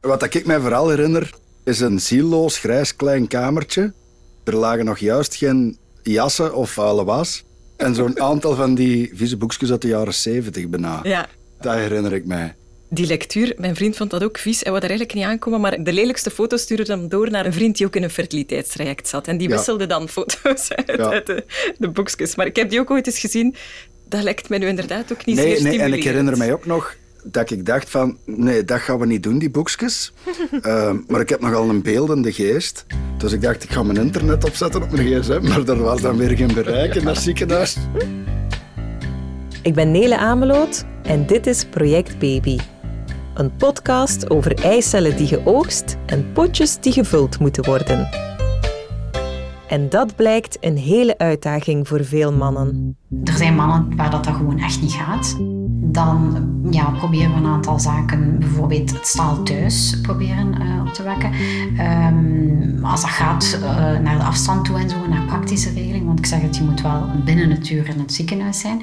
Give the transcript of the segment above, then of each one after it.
Wat ik mij vooral herinner, is een zielloos grijs klein kamertje. Er lagen nog juist geen jassen of vuile was. En zo'n aantal van die vieze boekjes uit de jaren zeventig bijna. Ja. Dat herinner ik mij. Die lectuur, mijn vriend vond dat ook vies. Hij wou er eigenlijk niet aankomen, maar de lelijkste foto's stuurde hem door naar een vriend die ook in een fertiliteitstraject zat. En die Ja. wisselde dan foto's uit, Ja. uit de, de boekjes. Maar ik heb die ook ooit eens gezien. Dat lijkt mij nu inderdaad ook niet Nee, zeer nee, en ik herinner mij ook nog dat ik dacht van... Nee, dat gaan we niet doen, die boekjes. Ehm, maar ik heb nogal een beeldende geest. Dus ik dacht, ik ga mijn internet opzetten op mijn gsm. Maar er was dan weer geen bereik in dat ziekenhuis. Ik ben Nele Ameloot en dit is Project Baby. Een podcast over eicellen die geoogst en potjes die gevuld moeten worden. En dat blijkt een hele uitdaging voor veel mannen. Er zijn mannen waar dat, dat gewoon echt niet gaat. Dan ja, proberen we een aantal zaken, bijvoorbeeld het staal thuis proberen eh, op te wekken. Ehm, als dat gaat eh, naar de afstand toe en zo, naar praktische regeling. Want ik zeg het, je moet wel binnen het uur in het ziekenhuis zijn.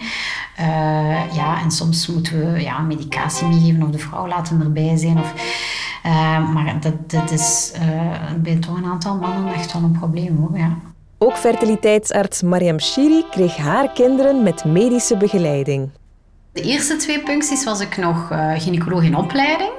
Eh, ja, en soms moeten we ja, medicatie meegeven of de vrouw laten erbij zijn. Of, maar dat, dat is bij toch een aantal mannen echt wel een probleem hoor. Ja. Ook fertiliteitsarts Mariam Shiri kreeg haar kinderen met medische begeleiding. De eerste twee puncties was ik nog eh gynaecoloog in opleiding.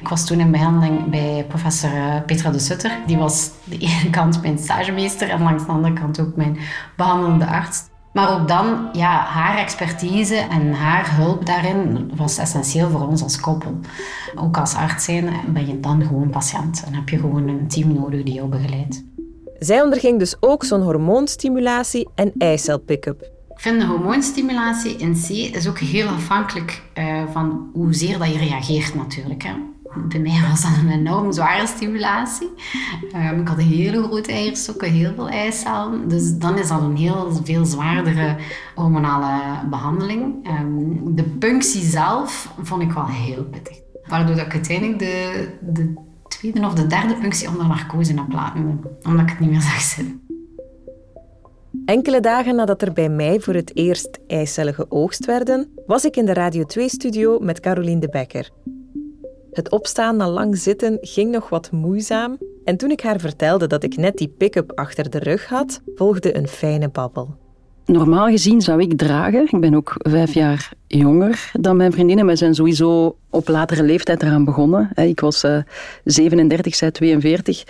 Ik was toen in behandeling bij professor eh, Petra de Sutter. Die was de ene kant mijn stagemeester en langs de andere kant ook mijn behandelende arts. Maar ook dan, ja, haar expertise en haar hulp daarin was essentieel voor ons als koppel. Ook als arts zijn ben je dan gewoon patiënt en heb je gewoon een team nodig die jou begeleidt. Zij onderging dus ook zo'n hormoonstimulatie en eicelpick-up. Ik vind de hormoonstimulatie in C is ook heel afhankelijk eh, van hoezeer dat je reageert natuurlijk. Hè. Bij mij was dat een enorm zware stimulatie. Ehm, ik had hele grote eierstokken, heel veel eicellen. Dus dan is dat een heel veel zwaardere hormonale behandeling. Ehm, de punctie zelf vond ik wel heel pittig. Waardoor ik uiteindelijk de, de tweede of de derde punctie onder narcose heb laten. Omdat ik het niet meer zag zitten. Enkele dagen nadat er bij mij voor het eerst eicellen geoogst werden, was ik in de Radio 2-studio met Caroline de Becker. Het opstaan na lang zitten ging nog wat moeizaam en toen ik haar vertelde dat ik net die pick-up achter de rug had, volgde een fijne babbel. Normaal gezien zou ik dragen. Ik ben ook vijf jaar jonger dan mijn vriendinnen. Wij zijn sowieso op latere leeftijd eraan begonnen. Ik was eh, 37, zij 42.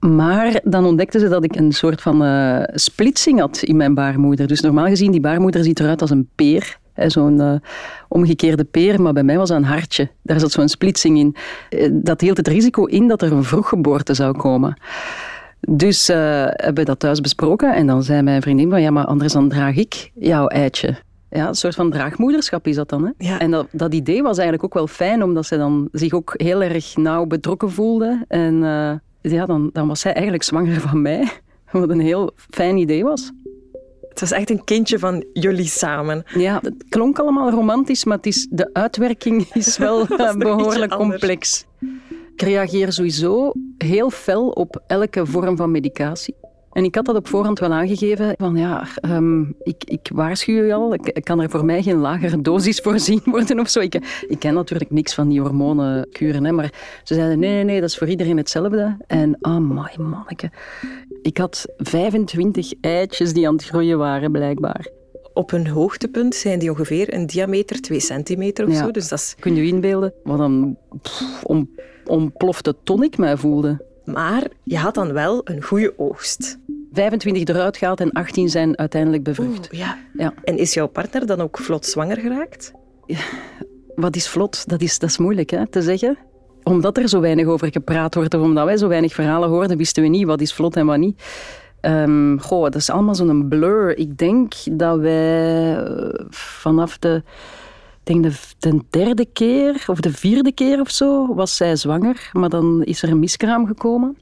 Maar dan ontdekten ze dat ik een soort van eh, splitsing had in mijn baarmoeder. Dus normaal gezien, die baarmoeder ziet eruit als een peer. Zo'n eh, omgekeerde peer, maar bij mij was dat een hartje. Daar zat zo'n splitsing in. Eh, Dat hield het risico in dat er een vroeggeboorte zou komen. Dus eh, hebben we dat thuis besproken en dan zei mijn vriendin van ja, maar anders dan draag ik jouw eitje. Ja, een soort van draagmoederschap is dat dan. Hè? Ja. En dat, dat idee was eigenlijk ook wel fijn, omdat ze dan zich ook heel erg nauw betrokken voelde. En eh, ja, dan, dan was zij eigenlijk zwanger van mij, wat een heel fijn idee was. Het was echt een kindje van jullie samen. Ja, het klonk allemaal romantisch, maar het is, de uitwerking is wel eh, behoorlijk complex. Ik reageer sowieso heel fel op elke vorm van medicatie. En ik had dat op voorhand wel aangegeven, van ja, ehm, ik, ik waarschuw je al, ik, kan er voor mij geen lagere dosis voorzien worden of zo. Ik, ik ken natuurlijk niks van die hormonenkuren, hè, maar ze zeiden nee, nee, nee, dat is voor iedereen hetzelfde. En amai, manneke. Ik had 25 eitjes die aan het groeien waren, blijkbaar. Op hun hoogtepunt zijn die ongeveer een diameter 2 centimeter of Ja. zo. Dus dat is... Kun je je inbeelden wat een pff, om, ontplofte ton ik mij voelde? Maar je had dan wel een goede oogst. 25 eruit gehaald en 18 zijn uiteindelijk bevrucht. Oeh, ja. Ja. En is jouw partner dan ook vlot zwanger geraakt? Wat is vlot? Dat is, dat is moeilijk hè, te zeggen. Omdat er zo weinig over gepraat wordt, of omdat wij zo weinig verhalen hoorden, wisten we niet wat is vlot en wat niet. Ehm goh, dat is allemaal zo'n blur. Ik denk dat wij eh, vanaf de, de, de derde keer of de vierde keer of zo was zij zwanger, maar dan is er een miskraam gekomen.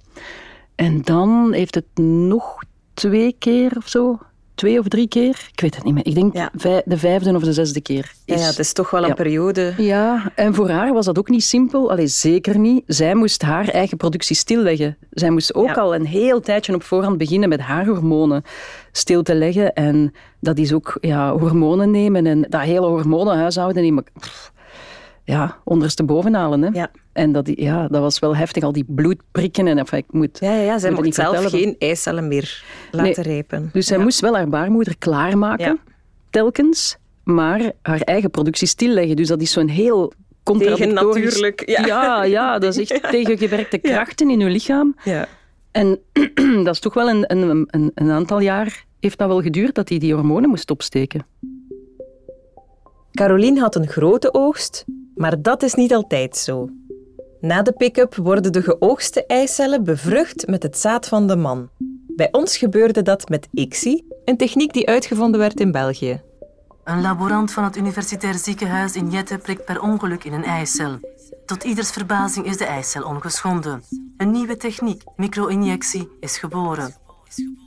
En dan heeft het nog twee keer of zo, twee of drie keer, ik weet het niet meer. Ik denk Ja. vij- de vijfde of de zesde keer. Ja, is- ja, het is toch wel een Ja. periode. ja, en voor haar was dat ook niet simpel. Allee, zeker niet. Zij moest haar eigen productie stilleggen. Zij moest ook Ja. al een heel tijdje op voorhand beginnen met haar hormonen stil te leggen. En dat is ook ja, hormonen nemen en dat hele hormonenhuishouden. in. Ja, ondersteboven halen. Hè. Ja. En dat, ja, dat was wel heftig, al die bloedprikken. En, enfin, ik moet, Ja, ja, ja. zij mocht niet zelf vertellen. geen eicellen meer laten rijpen. Dus zij Ja. moest wel haar baarmoeder klaarmaken, Ja. telkens, maar haar eigen productie stilleggen. Dus dat is zo'n heel contradictorisch... Tegennatuurlijk, ja. Ja, ja, dat is echt tegengewerkte krachten in uw lichaam. Ja. En dat is toch wel een, een, een, een aantal jaar heeft dat wel geduurd dat hij die hormonen moest opsteken. Caroline had een grote oogst, maar dat is niet altijd zo. Na de pick-up worden de geoogste eicellen bevrucht met het zaad van de man. Bij ons gebeurde dat met ICSI, een techniek die uitgevonden werd in België. Een laborant van het Universitair Ziekenhuis in Jette prikt per ongeluk in een eicel. Tot ieders verbazing is de eicel ongeschonden. Een nieuwe techniek, micro-injectie, is geboren.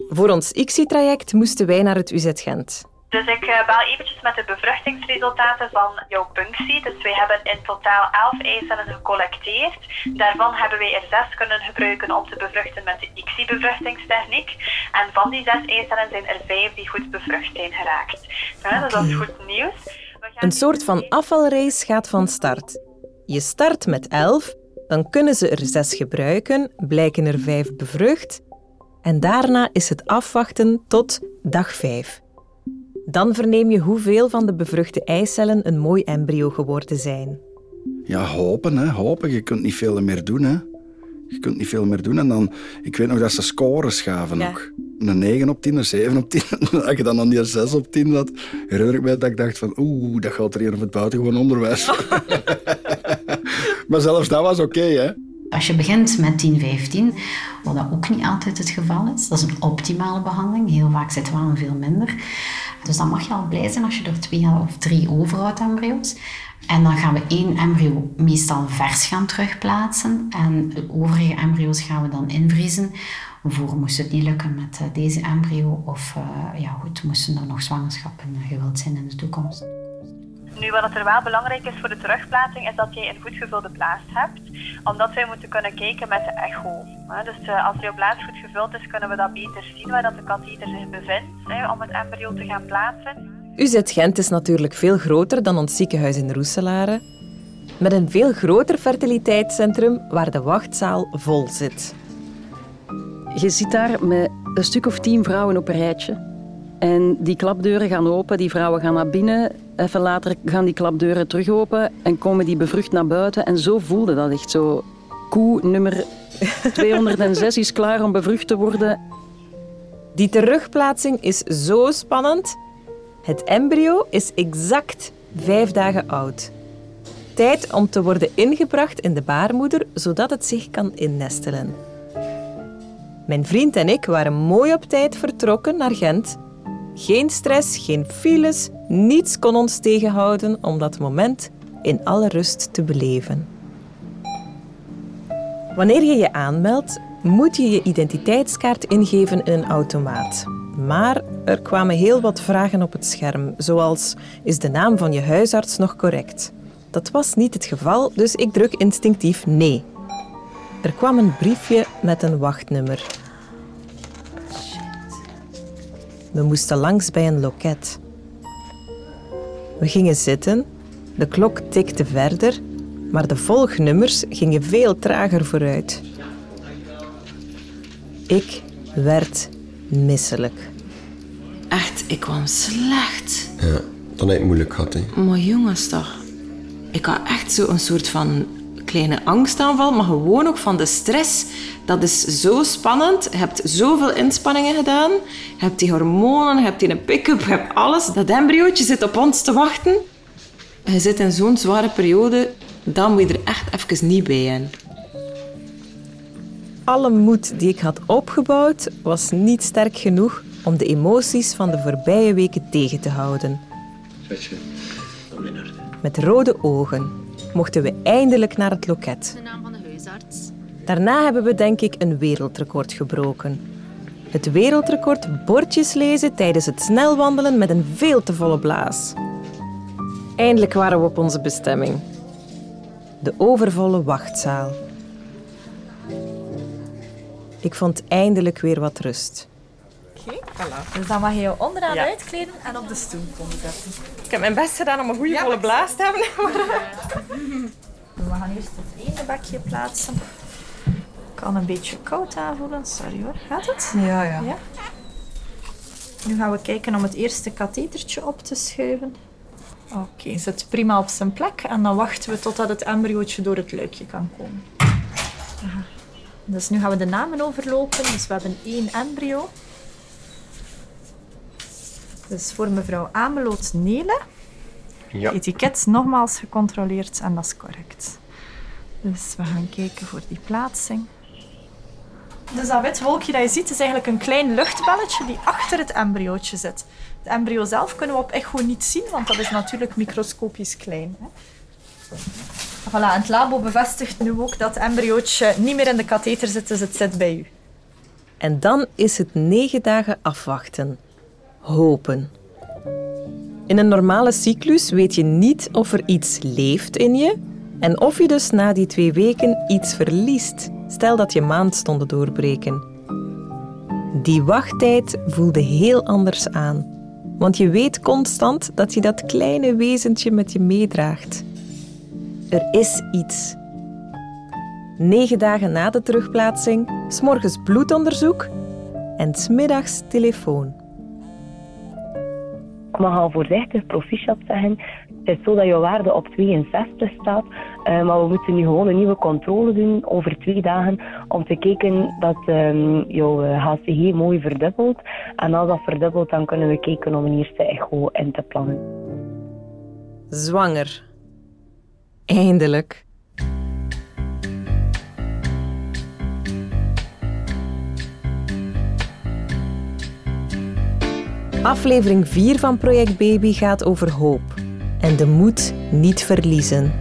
Voor ons ICSI-traject moesten wij naar het UZ Gent. Dus ik eh, bel eventjes met de bevruchtingsresultaten van jouw punctie. Dus wij hebben in totaal 11 eicellen gecollecteerd. Daarvan hebben wij er 6 kunnen gebruiken om te bevruchten met de ICSI-bevruchtingstechniek. En van die 6 eicellen zijn er 5 die goed bevrucht zijn geraakt. Dus dat is goed nieuws. Gaan Een soort van afvalrace gaat van start. Je start met 11, dan kunnen ze er 6 gebruiken, blijken er 5 bevrucht. En daarna is het afwachten tot dag 5. Dan verneem je hoeveel van de bevruchte eicellen een mooi embryo geworden zijn. Ja, hopen, hè, hopen. Je kunt niet veel meer doen, hè. Je kunt niet veel meer doen. En dan, ik weet nog dat ze scores gaven Ja. ook. Een 9 op 10, een 7 op 10. Als je dan aan die 6 op 10 zat, herinner ik me dat ik dacht van oeh, dat gaat er hier op het buitengewoon onderwijs. maar zelfs dat was oké, hè. Als je begint met 10, 15, wat dat ook niet altijd het geval is, dat is een optimale behandeling. Heel vaak zit wel veel minder. Dus dan mag je al blij zijn als je er twee of drie overhoudt, embryo's. En dan gaan we één embryo meestal vers gaan terugplaatsen. En de overige embryo's gaan we dan invriezen. Voor moest het niet lukken met eh, deze embryo. Of eh, ja, goed, moesten er nog zwangerschappen eh, gewild zijn in de toekomst. Nu, wat er wel belangrijk is voor de terugplaatsing, is dat jij een goed gevulde blaas hebt. Omdat wij moeten kunnen kijken met de echo. hè. Dus eh, als jouw blaas goed gevuld is, kunnen we dat beter zien waar dat de katheter zich bevindt, hè, om het embryo te gaan plaatsen. UZ Gent is natuurlijk veel groter dan ons ziekenhuis in Roeselare, met een veel groter fertiliteitscentrum waar de wachtzaal vol zit. Je zit daar met een stuk of tien vrouwen op een rijtje. En die klapdeuren gaan open, die vrouwen gaan naar binnen. Even later gaan die klapdeuren terug open en komen die bevrucht naar buiten. En zo voelde dat echt zo. Koe nummer 206 is klaar om bevrucht te worden. Die terugplaatsing is zo spannend. Het embryo is exact vijf dagen oud. Tijd om te worden ingebracht in de baarmoeder, zodat het zich kan innestelen. Mijn vriend en ik waren mooi op tijd vertrokken naar Gent. Geen stress, geen files, niets kon ons tegenhouden om dat moment in alle rust te beleven. Wanneer je je aanmeldt, moet je je identiteitskaart ingeven in een automaat. Maar er kwamen heel wat vragen op het scherm, zoals is de naam van je huisarts nog correct? Dat was niet het geval, dus ik druk instinctief nee. Er kwam een briefje met een wachtnummer. We moesten langs bij een loket. We gingen zitten, de klok tikte verder, maar de volgnummers gingen veel trager vooruit. Ik werd misselijk. Echt, ik kwam slecht. Ja, dan heb je het moeilijk gehad. Hè. Maar jongens toch. Ik had echt zo een soort van kleine angstaanval, maar gewoon ook van de stress. Dat is zo spannend. Je hebt zoveel inspanningen gedaan. Je hebt die hormonen, je hebt die een pick-up, je hebt alles. Dat embryootje zit op ons te wachten. Je zit in zo'n zware periode, dan moet je er echt even niet bij in. Alle moed die ik had opgebouwd was niet sterk genoeg om de emoties van de voorbije weken tegen te houden. Met rode ogen mochten we eindelijk naar het loket. De naam van de huisarts. Daarna hebben we denk ik een wereldrecord gebroken. Het wereldrecord bordjes lezen tijdens het snelwandelen met een veel te volle blaas. Eindelijk waren we op onze bestemming. De overvolle wachtzaal. Ik vond eindelijk weer wat rust. Voilà. Dus dan mag je je onderaan Ja. uitkleden en op de stoel komen zetten. Ik heb mijn best gedaan om een goede volle blaas te hebben. We gaan eerst het ene bakje plaatsen. Kan een beetje koud aanvoelen. Sorry hoor. Gaat het? Ja, ja. Ja. Nu gaan we kijken om het eerste kathetertje op te schuiven. Oké, zit prima op zijn plek. En dan wachten we totdat het embryootje door het luikje kan komen. Aha. Dus nu gaan we de namen overlopen. Dus we hebben één embryo. Dus voor mevrouw Ameloot Nele. Ja. Etiket nogmaals gecontroleerd en dat is correct. Dus we gaan kijken voor die plaatsing. Dus dat wit wolkje dat je ziet is eigenlijk een klein luchtbelletje die achter het embryootje zit. Het embryo zelf kunnen we op echo niet zien, want dat is natuurlijk microscopisch klein. Hè. Voilà, en het labo bevestigt nu ook dat het embryootje niet meer in de katheter zit, dus het zit bij u. En dan is het negen dagen afwachten. Hopen. In een normale cyclus weet je niet of er iets leeft in je en of je dus na die twee weken iets verliest. Stel dat je maandstonden doorbreken. Die wachttijd voelde heel anders aan. Want je weet constant dat je dat kleine wezentje met je meedraagt. Er is iets. Negen dagen na de terugplaatsing, s'morgens bloedonderzoek en smiddags telefoon. Mag al voorzichtig proficiat zeggen. Het is zo dat jouw waarde op 62 staat, eh, maar we moeten nu gewoon een nieuwe controle doen over twee dagen om te kijken dat ehm, jouw eh, HCG mooi verdubbelt. En als dat verdubbelt, dan kunnen we kijken om een eerste echo in te plannen. Zwanger. Eindelijk. Aflevering 4 van Project Baby gaat over hoop en de moed niet verliezen.